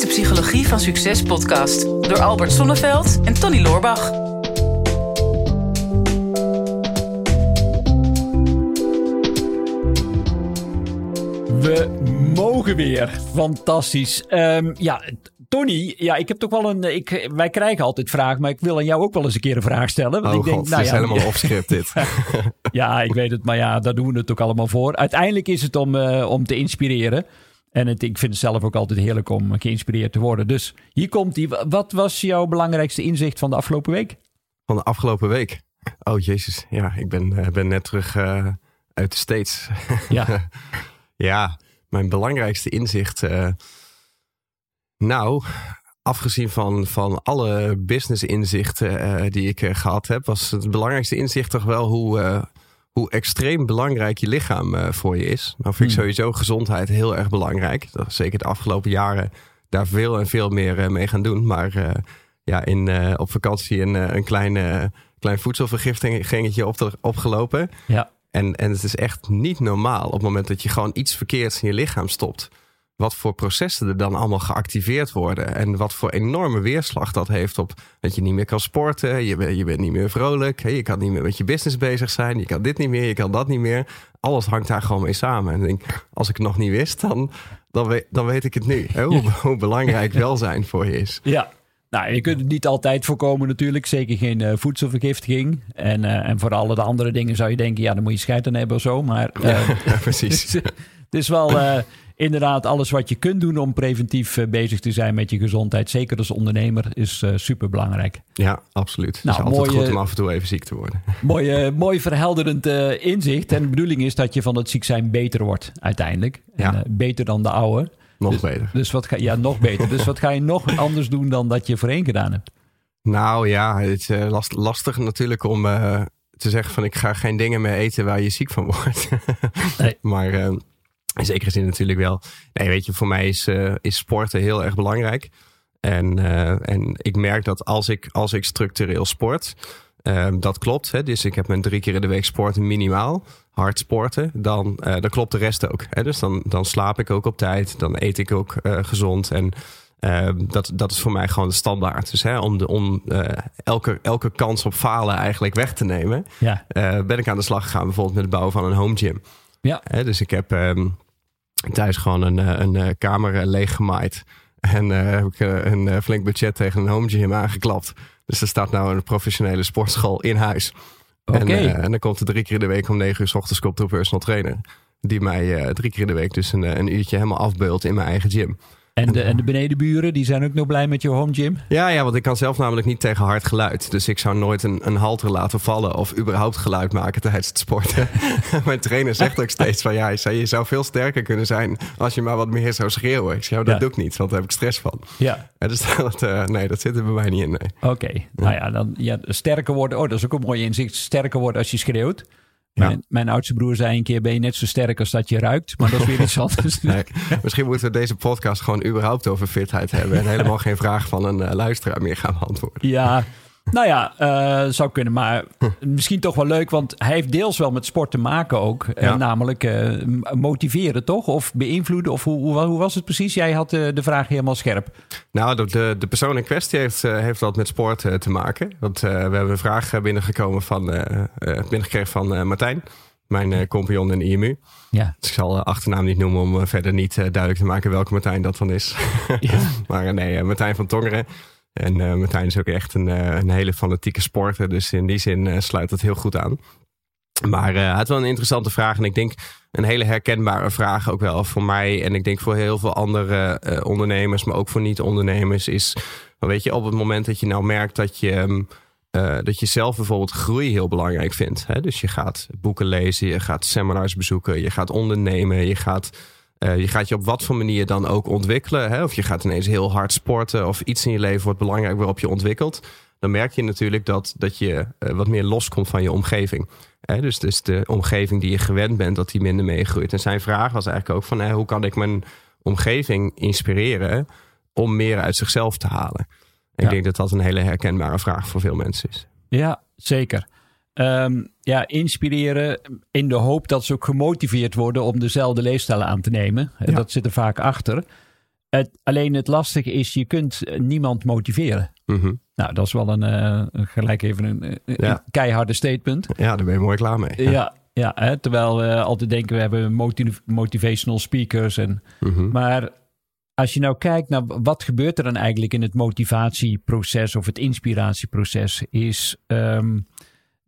is de Psychologie van Succes podcast door Albert Sonneveld en Tony Loorbach. We mogen weer. Fantastisch. Ehm, ja, Tony, ja, ik heb toch wel een. Ik, wij krijgen altijd vragen, maar ik wil aan jou ook wel eens een keer een vraag stellen. Want oh ik denk, God, nou ja, is helemaal off-script dit. ja, ik weet het, maar ja, daar doen we het ook allemaal voor. Uiteindelijk is het om, uh, om te inspireren. En het, ik vind het zelf ook altijd heerlijk om geïnspireerd te worden. Dus hier komt die. Wat was jouw belangrijkste inzicht van de afgelopen week? Van de afgelopen week? Oh jezus, ja, ik ben, uh, ben net terug uh, uit de States. Ja. ja, mijn belangrijkste inzicht. Uh, nou, afgezien van, van alle business inzichten die ik gehad heb, was het belangrijkste inzicht toch wel hoe hoe extreem belangrijk je lichaam uh, voor je is. Nou vind ik hmm. sowieso gezondheid heel erg belangrijk. Dat is zeker de afgelopen jaren daar veel en veel meer uh, mee gaan doen. Maar uh, ja, in, op vakantie een, een klein, klein voedselvergiftigingetje op opgelopen. Ja. En, en het is echt niet normaal op het moment dat je gewoon iets verkeerds in je lichaam stopt wat voor processen er dan allemaal geactiveerd worden. En wat voor enorme weerslag dat heeft op dat je niet meer kan sporten. Je, bent, je bent niet meer vrolijk. Je kan niet meer met je business bezig zijn. Je kan dit niet meer, je kan dat niet meer. Alles hangt daar gewoon mee samen. En ik denk, als ik het nog niet wist, dan, dan, weet, dan weet ik het nu. Hoe, hoe belangrijk welzijn voor je is. Ja, nou, je kunt het niet altijd voorkomen natuurlijk. Zeker geen uh, voedselvergiftiging. En, uh, en voor alle de andere dingen zou je denken... ja, dan moet je scheid aan hebben of zo. Maar uh, ja, precies. het is wel inderdaad, alles wat je kunt doen om preventief eh, bezig te zijn met je gezondheid, zeker als ondernemer, is uh, super belangrijk. Ja, absoluut. Nou, het is altijd goed om af en toe even ziek te worden. Mooi, mooi verhelderend uh, inzicht. En de bedoeling is dat je van het ziek zijn beter wordt uiteindelijk. Ja. En, beter dan de oude. Nog dus, beter. Dus wat ga, ja, nog beter. dus wat ga je nog anders doen dan dat je voorheen gedaan hebt? Nou ja, het is last, lastig natuurlijk om te zeggen van ik ga geen dingen meer eten waar je ziek van wordt. nee. Maar in zekere zin natuurlijk wel. Nee, weet je, voor mij is, uh, is sporten heel erg belangrijk. En, uh, en ik merk dat als ik, als ik structureel sport, uh, dat klopt. Hè? Dus ik heb mijn drie keer in de week sporten minimaal. Hard sporten, dan, dan klopt de rest ook. Hè? Dus dan, dan slaap ik ook op tijd, dan eet ik ook gezond. En dat, dat is voor mij gewoon de standaard. Dus hè, om, de, om elke, elke kans op falen eigenlijk weg te nemen, ja. ben ik aan de slag gegaan, bijvoorbeeld met het bouwen van een home gym. Ja. dus ik heb um, thuis gewoon een, eh, een, eh, kamer eh, leeggemaaid. En uh, heb ik een flink budget tegen een home gym aangeklapt. Dus er staat nou een professionele sportschool in huis. Okay. En, en, dan komt er drie keer in de week om negen uur s ochtends komt er een personal trainer. Die mij drie keer in de week dus een, een uurtje helemaal afbeult in mijn eigen gym. En de, en de benedenburen, die zijn ook nog blij met je home gym? Ja, ja, want ik kan zelf namelijk niet tegen hard geluid. Dus ik zou nooit een, een halter laten vallen of überhaupt geluid maken tijdens het sporten. Mijn trainer zegt ook steeds van ja, je zou veel sterker kunnen zijn als je maar wat meer zou schreeuwen. Ik zeg, oh, dat ja. doe ik niet, want daar heb ik stress van. Ja. ja dus dat, uh, nee, dat zit er bij mij niet in. Nee. Oké, nou ja, dan ja, sterker worden. Oh, dat is ook een mooi inzicht. Sterker worden als je schreeuwt. Mijn, mijn, oudste broer zei een keer: Ben je net zo sterk als dat je ruikt? Maar dat is weer iets anders. Nee, misschien moeten we deze podcast gewoon überhaupt over fitheid hebben. En helemaal geen vraag van een uh, luisteraar meer gaan beantwoorden. Ja, nou ja, uh, zou kunnen. Maar misschien toch wel leuk, want hij heeft deels wel met sport te maken ook. Eh, namelijk uh, motiveren, toch? Of beïnvloeden? Of hoe, hoe, hoe, was het precies? Jij had de vraag helemaal scherp. Nou, de, de persoon in kwestie heeft, heeft wat met sport te maken. Want we hebben een vraag binnengekomen van, binnengekregen van Martijn. Mijn compagnon in de IMU. Ja. Dus ik zal de achternaam niet noemen om verder niet duidelijk te maken welke Martijn dat dan is. Ja. maar nee, Martijn van Tongeren. En uh, Martijn is ook echt een, uh, een hele fanatieke sporter. Dus in die zin uh, sluit dat heel goed aan. Maar hij had wel een interessante vraag. En ik denk een hele herkenbare vraag ook wel voor mij. En ik denk voor heel veel andere ondernemers, maar ook voor niet-ondernemers. Is, weet je, op het moment dat je nou merkt dat je... Um, dat je zelf bijvoorbeeld groei heel belangrijk vindt. Hè? Dus je gaat boeken lezen, je gaat seminars bezoeken, je gaat ondernemen, je gaat uh, je gaat je op wat voor manier dan ook ontwikkelen. Hè? Of je gaat ineens heel hard sporten. Of iets in je leven wordt belangrijk waarop je ontwikkelt. Dan merk je natuurlijk dat, dat je uh, wat meer loskomt van je omgeving. Hè? Dus, dus de omgeving die je gewend bent, dat die minder meegroeit. En zijn vraag was eigenlijk ook van hè, hoe kan ik mijn omgeving inspireren om meer uit zichzelf te halen. En Ik denk dat dat een hele herkenbare vraag voor veel mensen is. Ja, zeker. Um, ja, inspireren in de hoop dat ze ook gemotiveerd worden om dezelfde leefstijl aan te nemen. Dat zit er vaak achter. Het, alleen het lastige is, je kunt niemand motiveren. Mhm. Nou, dat is wel een, uh, gelijk even een, een keiharde statement. Ja, daar ben je mooi klaar mee. Ja, ja, hè, terwijl we altijd denken we hebben motiv motivational speakers. En, Mhm. Maar als je nou kijkt naar wat gebeurt er dan eigenlijk in het motivatieproces of het inspiratieproces, is ehm,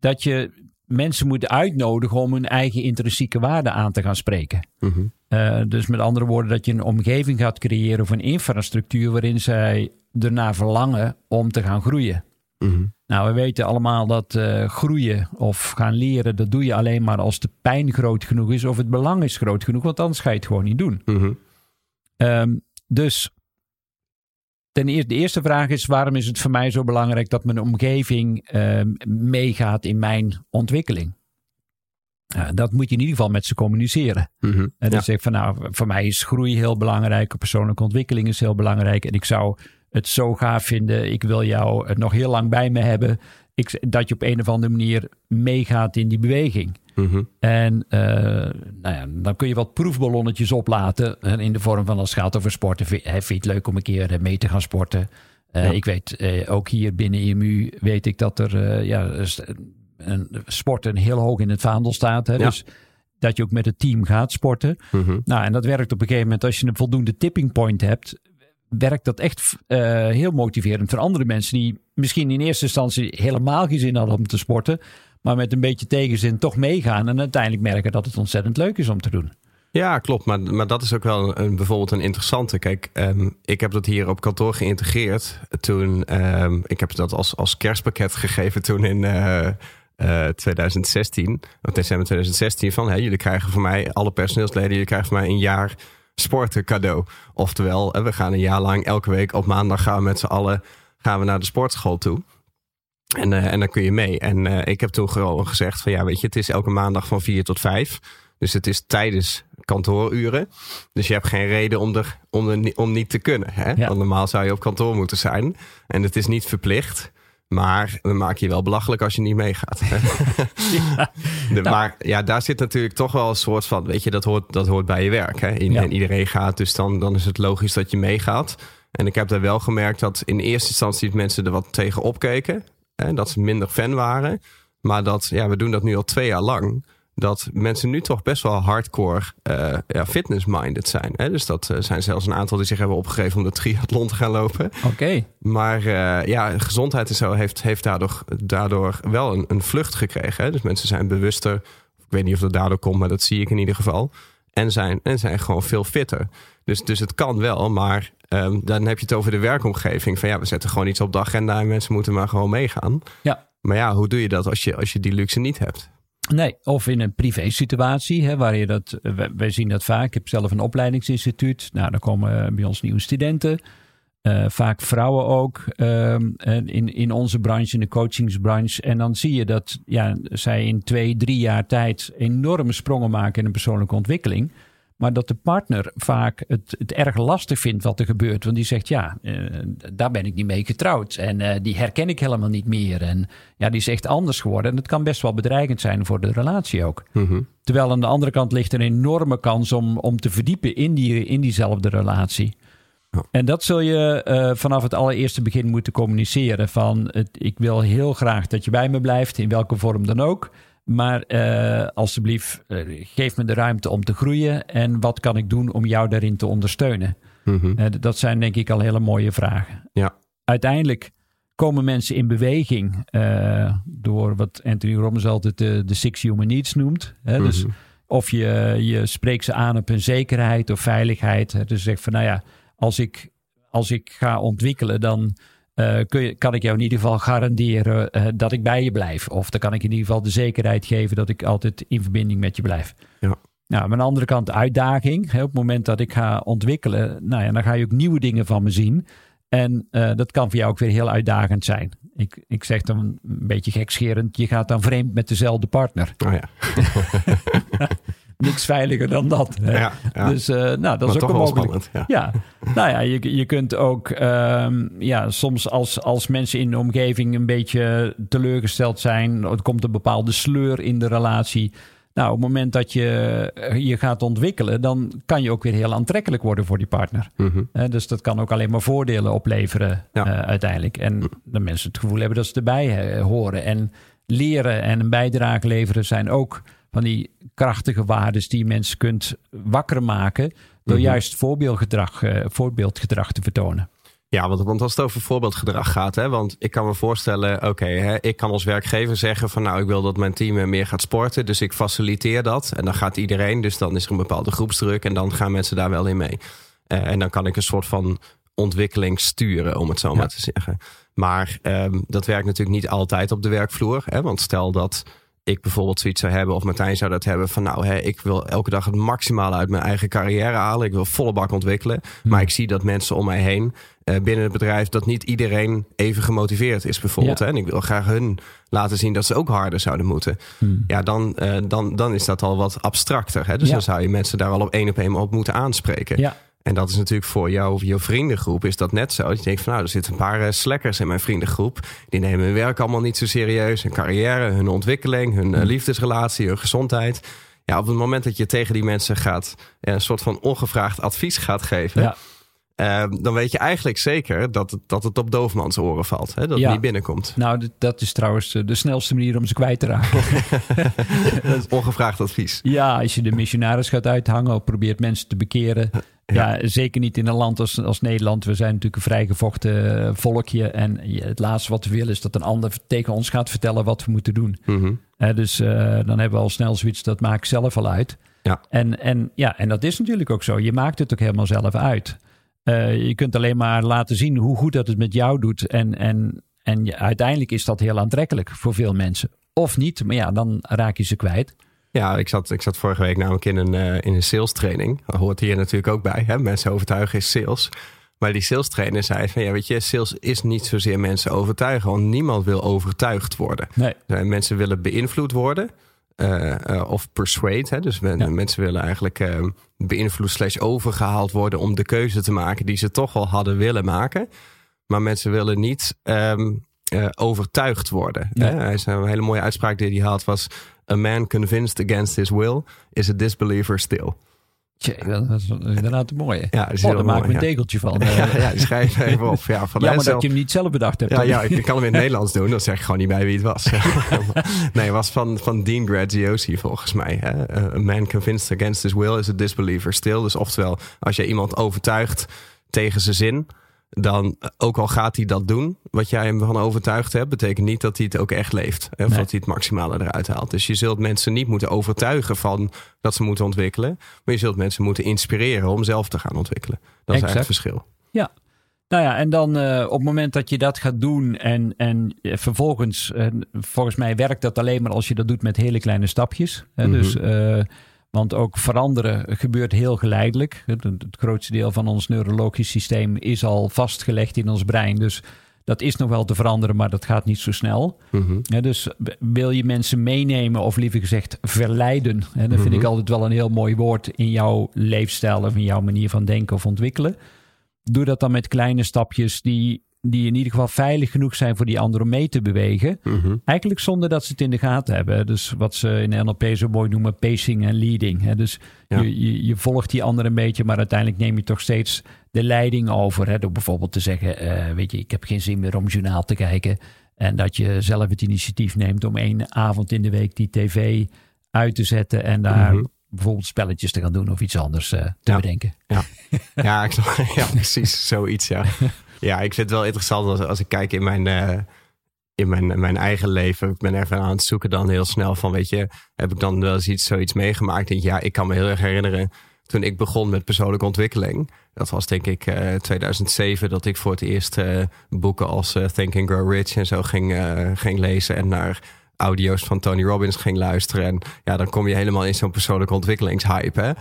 dat je mensen moet uitnodigen om hun eigen intrinsieke waarde aan te gaan spreken. Mhm. Uh, dus met andere woorden, dat je een omgeving gaat creëren of een infrastructuur waarin zij ernaar verlangen om te gaan groeien. Mhm. Nou, we weten allemaal dat uh, groeien of gaan leren, dat doe je alleen maar als de pijn groot genoeg is of het belang is groot genoeg, want anders ga je het gewoon niet doen. Mhm. Um, dus ten eerste, de eerste vraag is: waarom is het voor mij zo belangrijk dat mijn omgeving uh, meegaat in mijn ontwikkeling? Uh, dat moet je in ieder geval met ze communiceren. Mhm. En dan Ja. zeg ik van nou, voor mij is groei heel belangrijk, persoonlijke ontwikkeling is heel belangrijk. En ik zou het zo gaaf vinden, ik wil jou nog heel lang bij me hebben. Ik, dat je op een of andere manier meegaat in die beweging. Mhm. En uh, nou ja, dan kun je wat proefballonnetjes oplaten. In de vorm van als het gaat over sporten. Vind, vind je het leuk om een keer eh, mee te gaan sporten? Uh, Ja. Ik weet, uh, ook hier binnen EMU weet ik dat er ja, een, sporten heel hoog in het vaandel staat. Hè? Ja. Dus dat je ook met het team gaat sporten. Mhm. Nou, en dat werkt op een gegeven moment als je een voldoende tipping point hebt. Werkt dat echt heel motiverend voor andere mensen die misschien in eerste instantie helemaal geen zin hadden om te sporten. Maar met een beetje tegenzin toch meegaan en uiteindelijk merken dat het ontzettend leuk is om te doen. Ja, klopt. Maar, maar dat is ook wel een, bijvoorbeeld een interessante. Kijk, ehm, ik heb dat hier op kantoor geïntegreerd. Toen, ehm, ik heb dat als, als kerstpakket gegeven toen in eh, eh, 2016, of december 2016. Van, jullie krijgen van mij, alle personeelsleden, jullie krijgen van mij een jaar sporten cadeau. Oftewel, eh, we gaan een jaar lang elke week op maandag gaan we met z'n allen gaan we naar de sportschool toe. En, eh, en dan kun je mee. En eh, ik heb toen gewoon gezegd van ja, weet je, het is elke maandag van 4 tot 5. Dus het is tijdens kantooruren. Dus je hebt geen reden om, er, om, er, om niet te kunnen. Hè? Ja. Want normaal zou je op kantoor moeten zijn. En het is niet verplicht. Maar we maken je wel belachelijk als je niet meegaat. hè. De- Maar ja, daar zit natuurlijk toch wel een soort van... Weet je, dat hoort, dat hoort bij je werk. Hè? I- Ja. En iedereen gaat, dus dan, dan is het logisch dat je meegaat. En ik heb daar wel gemerkt dat in eerste instantie mensen er wat tegen opkeken. Hè? Dat ze minder fan waren. Maar dat, ja, we doen dat nu al twee jaar lang. Dat mensen nu toch best wel hardcore eh ja, fitness-minded zijn. Hè? Dus dat eh, zijn zelfs een aantal die zich hebben opgegeven om de triathlon te gaan lopen. Oké. Maar eh, ja, gezondheid en zo heeft, heeft daardoor, daardoor wel een, een vlucht gekregen. Hè? Dus mensen zijn bewuster. Ik weet niet of dat daardoor komt, maar dat zie ik in ieder geval. En zijn, en zijn gewoon veel fitter. Dus, dus het kan wel, maar ehm, dan heb je het over de werkomgeving. Van ja, we zetten gewoon iets op de agenda en mensen moeten maar gewoon meegaan. Ja. Maar ja, hoe doe je dat als je, als je die luxe niet hebt? Nee, of in een privé situatie, hè, waar je dat, wij, zien dat vaak. Ik heb zelf een opleidingsinstituut. Nou, daar komen eh, bij ons nieuwe studenten. Eh, vaak vrouwen ook ehm, in, in onze branche, in de coachingsbranche. En dan zie je dat ja, zij in twee, drie jaar tijd enorme sprongen maken in een persoonlijke ontwikkeling. Maar dat de partner vaak het, het erg lastig vindt wat er gebeurt. Want die zegt, ja, eh, daar ben ik niet mee getrouwd. En eh, die herken ik helemaal niet meer. En ja, die is echt anders geworden. En het kan best wel bedreigend zijn voor de relatie ook. Mhm. Terwijl aan de andere kant ligt een enorme kans om, om te verdiepen in, die, in diezelfde relatie. Ja. En dat zul je eh, vanaf het allereerste begin moeten communiceren. Van het, ik wil heel graag dat je bij me blijft, in welke vorm dan ook. Maar eh, alsjeblieft, eh, geef me de ruimte om te groeien. En wat kan ik doen om jou daarin te ondersteunen? Mhm. Eh, dat zijn denk ik al hele mooie vragen. Ja. Uiteindelijk komen mensen in beweging door wat Anthony Robbins altijd de, de six human needs noemt. Hè? Dus Mhm. of je, je spreekt ze aan op hun zekerheid of veiligheid. Hè? Dus zeg van nou ja, als ik, als ik ga ontwikkelen, dan eh, kun je, kan ik jou in ieder geval garanderen eh, dat ik bij je blijf. Of dan kan ik in ieder geval de zekerheid geven dat ik altijd in verbinding met je blijf. Ja. Nou, aan de andere kant uitdaging. Hè, op het moment dat ik ga ontwikkelen, nou ja, dan ga je ook nieuwe dingen van me zien. En eh, dat kan voor jou ook weer heel uitdagend zijn. Ik, ik zeg dan een beetje gekscherend, je gaat dan vreemd met dezelfde partner. Oh ja. Niks veiliger dan dat. Hè? Ja, ja. Dus eh, nou, dat Maar is ook een mogelijkheid. spannend. Ja. Ja, nou ja, je, je kunt ook ehm, ja, soms als, als mensen in de omgeving een beetje teleurgesteld zijn, er komt een bepaalde sleur in de relatie, Nou, op het moment dat je je gaat ontwikkelen, dan kan je ook weer heel aantrekkelijk worden voor die partner. Mhm. dus dat kan ook alleen maar voordelen opleveren uiteindelijk. En de mensen het gevoel hebben dat ze erbij horen. En leren en een bijdrage leveren zijn ook van die krachtige waarden die je mensen kunt wakker maken door mhm. juist voorbeeldgedrag, uh, voorbeeldgedrag te vertonen. Ja, want, want als het over voorbeeldgedrag gaat, hè, want ik kan me voorstellen, oké, ik kan als werkgever zeggen van nou, ik wil dat mijn team meer gaat sporten, dus ik faciliteer dat. En dan gaat iedereen, dus dan is er een bepaalde groepsdruk en dan gaan mensen daar wel in mee. Uh, en dan kan ik een soort van ontwikkeling sturen, om het zo maar te zeggen. Maar um, dat werkt natuurlijk niet altijd op de werkvloer. Hè, want stel dat ik bijvoorbeeld zoiets zou hebben, of Martijn zou dat hebben, van nou, hè, ik wil elke dag het maximale uit mijn eigen carrière halen. Ik wil volle bak ontwikkelen. Hmm. Maar ik zie dat mensen om mij heen uh, binnen het bedrijf, dat niet iedereen even gemotiveerd is, bijvoorbeeld. Hè, en ik wil graag hun laten zien dat ze ook harder zouden moeten. Hmm. Ja, dan, uh, dan, dan is dat al wat abstracter. Hè? Dus dan zou je mensen daar al op één op één op moeten aanspreken. Ja. En dat is natuurlijk voor jou, jouw vriendengroep, is dat net zo. Dat je denkt van nou, er zitten een paar uh, slekkers in mijn vriendengroep. Die nemen hun werk allemaal niet zo serieus. Hun carrière, hun ontwikkeling, hun uh, liefdesrelatie, hun gezondheid. Ja, op het moment dat je tegen die mensen gaat, een soort van ongevraagd advies gaat geven. Ja. Uh, dan weet je eigenlijk zeker dat het, dat het op doofmans oren valt. Hè? Dat het niet binnenkomt. Nou, dat is trouwens de snelste manier om ze kwijt te raken. Ongevraagd advies. Ja, als je de missionaris gaat uithangen of probeert mensen te bekeren. Ja. zeker niet in een land als, als Nederland. We zijn natuurlijk een vrijgevochten eh, volkje. En het laatste wat we willen is dat een ander tegen ons gaat vertellen wat we moeten doen. Mm dus uh, dan hebben we al snel zoiets, dat maakt zelf al uit. Ja. En, en, ja, en dat is natuurlijk ook zo. Je maakt het ook helemaal zelf uit. Uh, je kunt alleen maar laten zien hoe goed dat het met jou doet. En, en, en uiteindelijk is dat heel aantrekkelijk voor veel mensen. Of niet, maar ja, dan raak je ze kwijt. Ja, ik zat, ik zat vorige week namelijk in een, uh, in een sales training. Dat hoort hier natuurlijk ook bij. Hè? Mensen overtuigen is sales. Maar die sales trainer zei van ja, weet je, sales is niet zozeer mensen overtuigen. Want niemand wil overtuigd worden. Nee. Mensen willen beïnvloed worden. Uh, uh, of persuade. Hè? Dus mensen willen eigenlijk uh, beïnvloed slash overgehaald worden om de keuze te maken die ze toch wel hadden willen maken. Maar mensen willen niet um, overtuigd worden. Hè? Hij zei, een hele mooie uitspraak die hij had was A man convinced against his will is a disbeliever still. Dat is inderdaad een mooie. Ja, is oh, daar maak ik een tegeltje van. ja, ja, schrijf even op. Ja, van Jammer dat je hem niet zelf bedacht hebt. Ja, ja, ik kan hem in het Nederlands doen. Dan zeg ik gewoon niet bij wie het was. nee, het was van, van Dean Graziosi volgens mij. Hè? A man convinced against his will is a disbeliever still. Dus oftewel, als je iemand overtuigt tegen zijn zin dan ook al gaat hij dat doen, wat jij hem van overtuigd hebt, betekent niet dat hij het ook echt leeft. Of dat hij het maximale eruit haalt. Dus je zult mensen niet moeten overtuigen van dat ze moeten ontwikkelen, maar je zult mensen moeten inspireren om zelf te gaan ontwikkelen. Dat is eigenlijk het verschil. Ja. Nou ja, en dan uh, op het moment dat je dat gaat doen en, en uh, vervolgens, uh, volgens mij werkt dat alleen maar als je dat doet met hele kleine stapjes. Mm -hmm. Dus want ook veranderen gebeurt heel geleidelijk. Het, grootste deel van ons neurologisch systeem is al vastgelegd in ons brein. Dus dat is nog wel te veranderen, maar dat gaat niet zo snel. Mhm. dus wil je mensen meenemen, of liever gezegd verleiden. Hè, dat vind ik mhm. altijd wel een heel mooi woord in jouw leefstijl of in jouw manier van denken of ontwikkelen. Doe dat dan met kleine stapjes die die in ieder geval veilig genoeg zijn voor die anderen mee te bewegen. Mhm. Eigenlijk zonder dat ze het in de gaten hebben. Dus wat ze in NLP zo mooi noemen pacing en leading. Hè? Dus je, je, je, volgt die anderen een beetje, maar uiteindelijk neem je toch steeds de leiding over. Hè? Door bijvoorbeeld te zeggen, uh, weet je, ik heb geen zin meer om journaal te kijken. En dat je zelf het initiatief neemt om één avond in de week die tv uit te zetten en daar... Mhm. bijvoorbeeld spelletjes te gaan doen of iets anders uh, te bedenken. Ja, ja, ik, ja precies. Zoiets, ja. Ja, ik vind het wel interessant als, als ik kijk in mijn, uh, in mijn, mijn eigen leven. Ik ben even aan het zoeken dan heel snel van, weet je, heb ik dan wel eens iets, zoiets meegemaakt? En ja, ik kan me heel erg herinneren toen ik begon met persoonlijke ontwikkeling. Dat was denk ik uh, eh, 2007 dat ik voor het eerst uh, boeken als Think and Grow Rich en zo ging, ging lezen en naar audio's van Tony Robbins ging luisteren. En ja, dan kom je helemaal in zo'n persoonlijke ontwikkelingshype. Hè?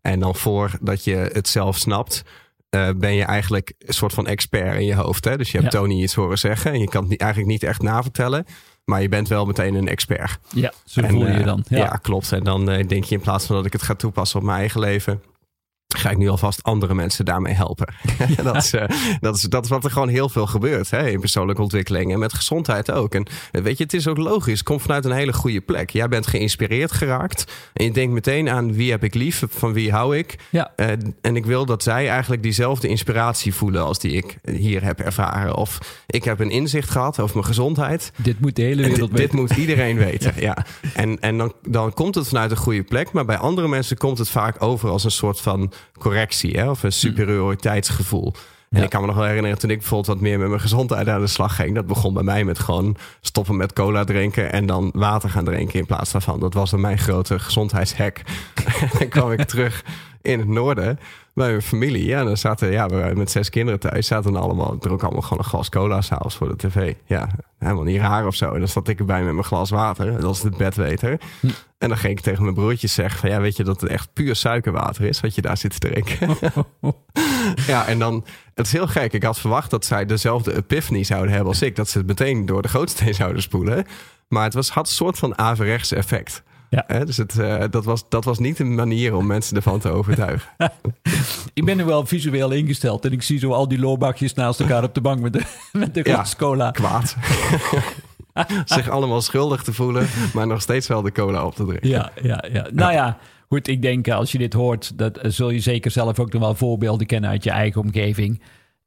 En dan voordat je het zelf snapt, uh, ben je eigenlijk een soort van expert in je hoofd. Hè? Dus je hebt Tony iets horen zeggen en je kan het eigenlijk niet echt navertellen. Maar je bent wel meteen een expert. Ja, zo voel je je uh, dan. Ja. ja. klopt. En dan uh, denk je in plaats van dat ik het ga toepassen op mijn eigen leven, ga ik nu alvast andere mensen daarmee helpen. dat, is, uh, dat, is, dat is wat er gewoon heel veel gebeurt hè, in persoonlijke ontwikkeling en met gezondheid ook. En weet je, het is ook logisch. Het komt vanuit een hele goede plek. Jij bent geïnspireerd geraakt en je denkt meteen aan wie heb ik lief, van wie hou ik. Ja. Uh, en ik wil dat zij eigenlijk diezelfde inspiratie voelen als die ik hier heb ervaren. Of ik heb een inzicht gehad over mijn gezondheid. Dit moet de hele wereld weten. Dit moet iedereen weten, ja. En, en dan, dan komt het vanuit een goede plek, maar bij andere mensen komt het vaak over als een soort van correctie hè, of een superioriteitsgevoel. En ik kan me nog wel herinneren toen ik bijvoorbeeld wat meer met mijn gezondheid aan de slag ging. Dat begon bij mij met gewoon stoppen met cola drinken en dan water gaan drinken in plaats daarvan. Dat was dan mijn grote gezondheidshack. en dan kwam ik terug in het noorden bij mijn familie. Ja, dan zaten ja, we met zes kinderen thuis. Zaten allemaal, dronken allemaal gewoon een glas cola s'avonds voor de tv. Ja, helemaal niet raar of zo. En dan zat ik erbij met mijn glas water. Dat was het bedweter. Hm. En dan ging ik tegen mijn broertjes zeggen van ja, weet je dat het echt puur suikerwater is wat je daar zit te drinken. ja, en dan, het is heel gek. Ik had verwacht dat zij dezelfde epiphany zouden hebben als ik. Dat ze het meteen door de gootsteen zouden spoelen. Maar het was, had een soort van averechts effect. Ja. dus het, uh, dat, was, dat was niet een manier om mensen ervan te overtuigen. ik ben er wel visueel ingesteld en ik zie zo al die loorbakjes naast elkaar op de bank met de, met de glas cola. Kwaad. Zich allemaal schuldig te voelen, maar nog steeds wel de cola op te drinken. Ja, ja, ja. Nou ja, goed, ik denk eh, als je dit hoort, dat eh, zul je zeker zelf ook nog wel voorbeelden kennen uit je eigen omgeving.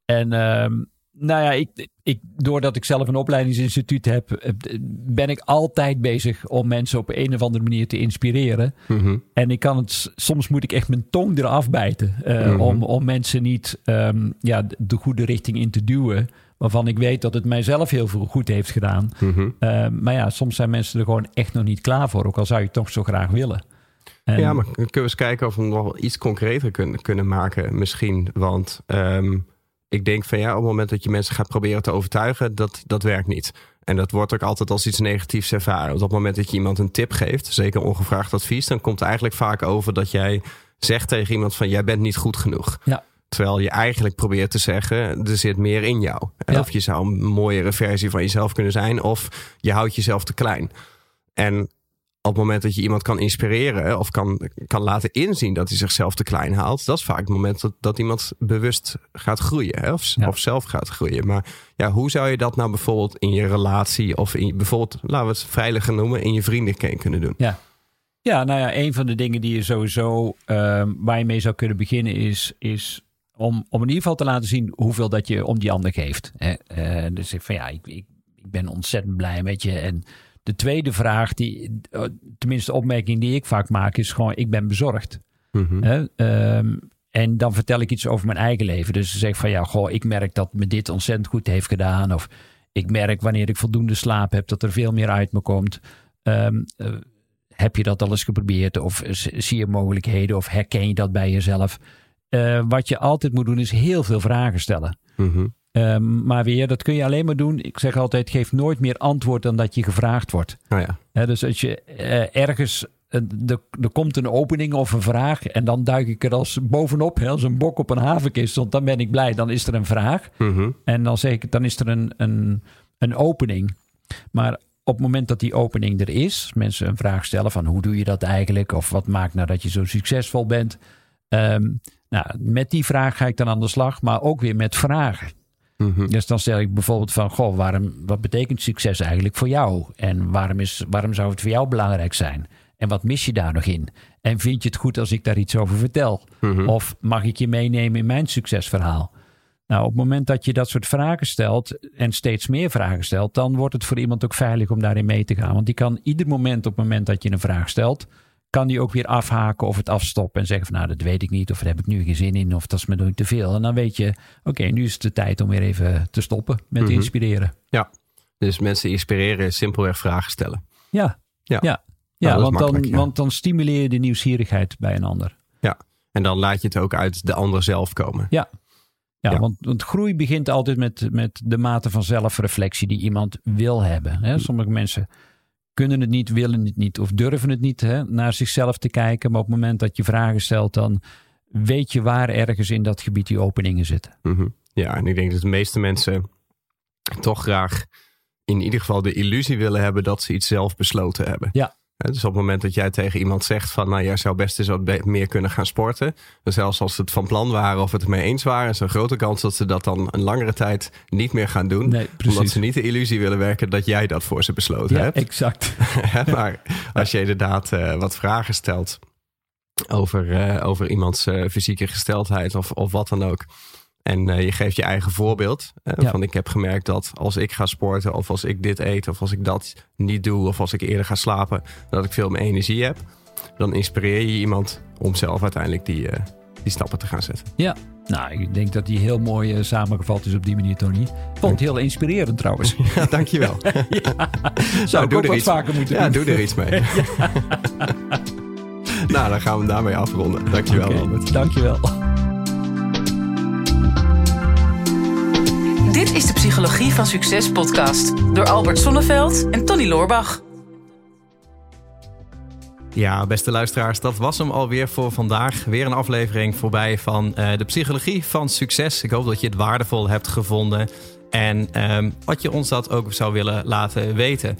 En uh, nou ja, ik, ik, doordat ik zelf een opleidingsinstituut heb, eh, ben ik altijd bezig om mensen op een of andere manier te inspireren. Mhm. En ik kan het, soms moet ik echt mijn tong eraf bijten uh, om, om mensen niet um, ja, de goede richting in te duwen. Waarvan ik weet dat het mijzelf heel veel goed heeft gedaan. Mm -hmm. uh, maar ja, soms zijn mensen er gewoon echt nog niet klaar voor. Ook al zou je het toch zo graag willen. En... Ja, maar kunnen we eens kijken of we nog iets concreter kunnen, kunnen maken misschien. Want um, ik denk van ja, op het moment dat je mensen gaat proberen te overtuigen, dat, dat werkt niet. En dat wordt ook altijd als iets negatiefs ervaren. Op het moment dat je iemand een tip geeft, zeker ongevraagd advies, dan komt het eigenlijk vaak over dat jij zegt tegen iemand van jij bent niet goed genoeg. Ja. Terwijl je eigenlijk probeert te zeggen, er zit meer in jou. Of je zou een mooiere versie van jezelf kunnen zijn, of je houdt jezelf te klein. En op het moment dat je iemand kan inspireren of kan, kan laten inzien dat hij zichzelf te klein haalt, dat is vaak het moment dat, dat iemand bewust gaat groeien hè? Of, of zelf gaat groeien. Maar ja, hoe zou je dat nou bijvoorbeeld in je relatie of in, bijvoorbeeld, laten we het veiliger noemen, in je vriendenkring kunnen doen? Ja. Ja, nou ja, een van de dingen die je sowieso uh, waar je mee zou kunnen beginnen is, is om, om in ieder geval te laten zien hoeveel dat je om die ander geeft. Hè? Uh, dus ik van ja, ik, ik, ik ben ontzettend blij met je en de tweede vraag, die, eh, tenminste de opmerking die ik vaak maak, is gewoon: ik ben bezorgd. Mm en dan vertel ik iets over mijn eigen leven. Dus zeg van ja, goh, ik merk dat me dit ontzettend goed heeft gedaan. Of ik merk wanneer ik voldoende slaap heb, dat er veel meer uit me komt. Um, uh, heb je dat al eens geprobeerd? Of zie je mogelijkheden? Of herken je dat bij jezelf? Uh, wat je altijd moet doen, is heel veel vragen stellen. Mm Um, maar weer, dat kun je alleen maar doen. Ik zeg altijd, geef nooit meer antwoord dan dat je gevraagd wordt. Oh ja. He, dus als je uh, ergens, uh, er komt een opening of een vraag en dan duik ik er als bovenop, he, als een bok op een havenkist, want dan ben ik blij, dan is er een vraag. Mm -hmm. En dan zeg ik, dan is er een, een, een opening. Maar op het moment dat die opening er is, mensen een vraag stellen van hoe doe je dat eigenlijk? Of wat maakt nou dat je zo succesvol bent? Um, nou, met die vraag ga ik dan aan de slag, maar ook weer met vragen. Mhm. Dus dan stel ik bijvoorbeeld van, goh, waarom, wat betekent succes eigenlijk voor jou? En waarom, is, waarom zou het voor jou belangrijk zijn? En wat mis je daar nog in? En vind je het goed als ik daar iets over vertel? Mhm. Of mag ik je meenemen in mijn succesverhaal? Nou, op het moment dat je dat soort vragen stelt en steeds meer vragen stelt, dan wordt het voor iemand ook veilig om daarin mee te gaan. Want die kan ieder moment op het moment dat je een vraag stelt, kan die ook weer afhaken of het afstoppen en zeggen van nou dat weet ik niet of daar heb ik nu geen zin in of dat is me nu te veel. En dan weet je oké nu is het de tijd om weer even te stoppen met mm inspireren. Ja, dus mensen inspireren is simpelweg vragen stellen. Ja, ja, ja. ja, want, dan, want dan stimuleer je de nieuwsgierigheid bij een ander. Ja, en dan laat je het ook uit de ander zelf komen. Ja, ja, Want, want, groei begint altijd met, met de mate van zelfreflectie die iemand wil hebben. Hè? Sommige mensen kunnen het niet, willen het niet of durven het niet hè, naar zichzelf te kijken. Maar op het moment dat je vragen stelt, dan weet je waar ergens in dat gebied die openingen zitten. Mhm. Ja, en ik denk dat de meeste mensen toch graag in ieder geval de illusie willen hebben dat ze iets zelf besloten hebben. Ja. Dus op het moment dat jij tegen iemand zegt van, nou, jij zou best eens wat meer kunnen gaan sporten. Zelfs als ze het van plan waren of het ermee eens waren, is er een grote kans dat ze dat dan een langere tijd niet meer gaan doen. Nee, omdat ze niet de illusie willen werken dat jij dat voor ze besloten ja, hebt. Exact. maar als je inderdaad uh, wat vragen stelt over, uh, over iemands uh, fysieke gesteldheid of, of wat dan ook. En uh, je geeft je eigen voorbeeld. Ja. Van ik heb gemerkt dat als ik ga sporten, of als ik dit eet, of als ik dat niet doe, of als ik eerder ga slapen, dat ik veel meer energie heb. Dan inspireer je iemand om zelf uiteindelijk die, uh, die stappen te gaan zetten. Ja, nou, ik denk dat die heel mooi uh, samengevat is op die manier, Tony. Vond het heel inspirerend trouwens. Ja, dankjewel. ja. Zou nou, ik ook wat vaker moeten ja, doen. Ja, doe er iets mee. nou, dan gaan we daarmee afronden. Dankjewel, okay, Albert. Dankjewel. Dit is de Psychologie van Succes podcast door Albert Sonneveld en Tony Loorbach. Ja, beste luisteraars, dat was hem alweer voor vandaag. Weer een aflevering voorbij van uh, de Psychologie van Succes. Ik hoop dat je het waardevol hebt gevonden en um, wat je ons dat ook zou willen laten weten.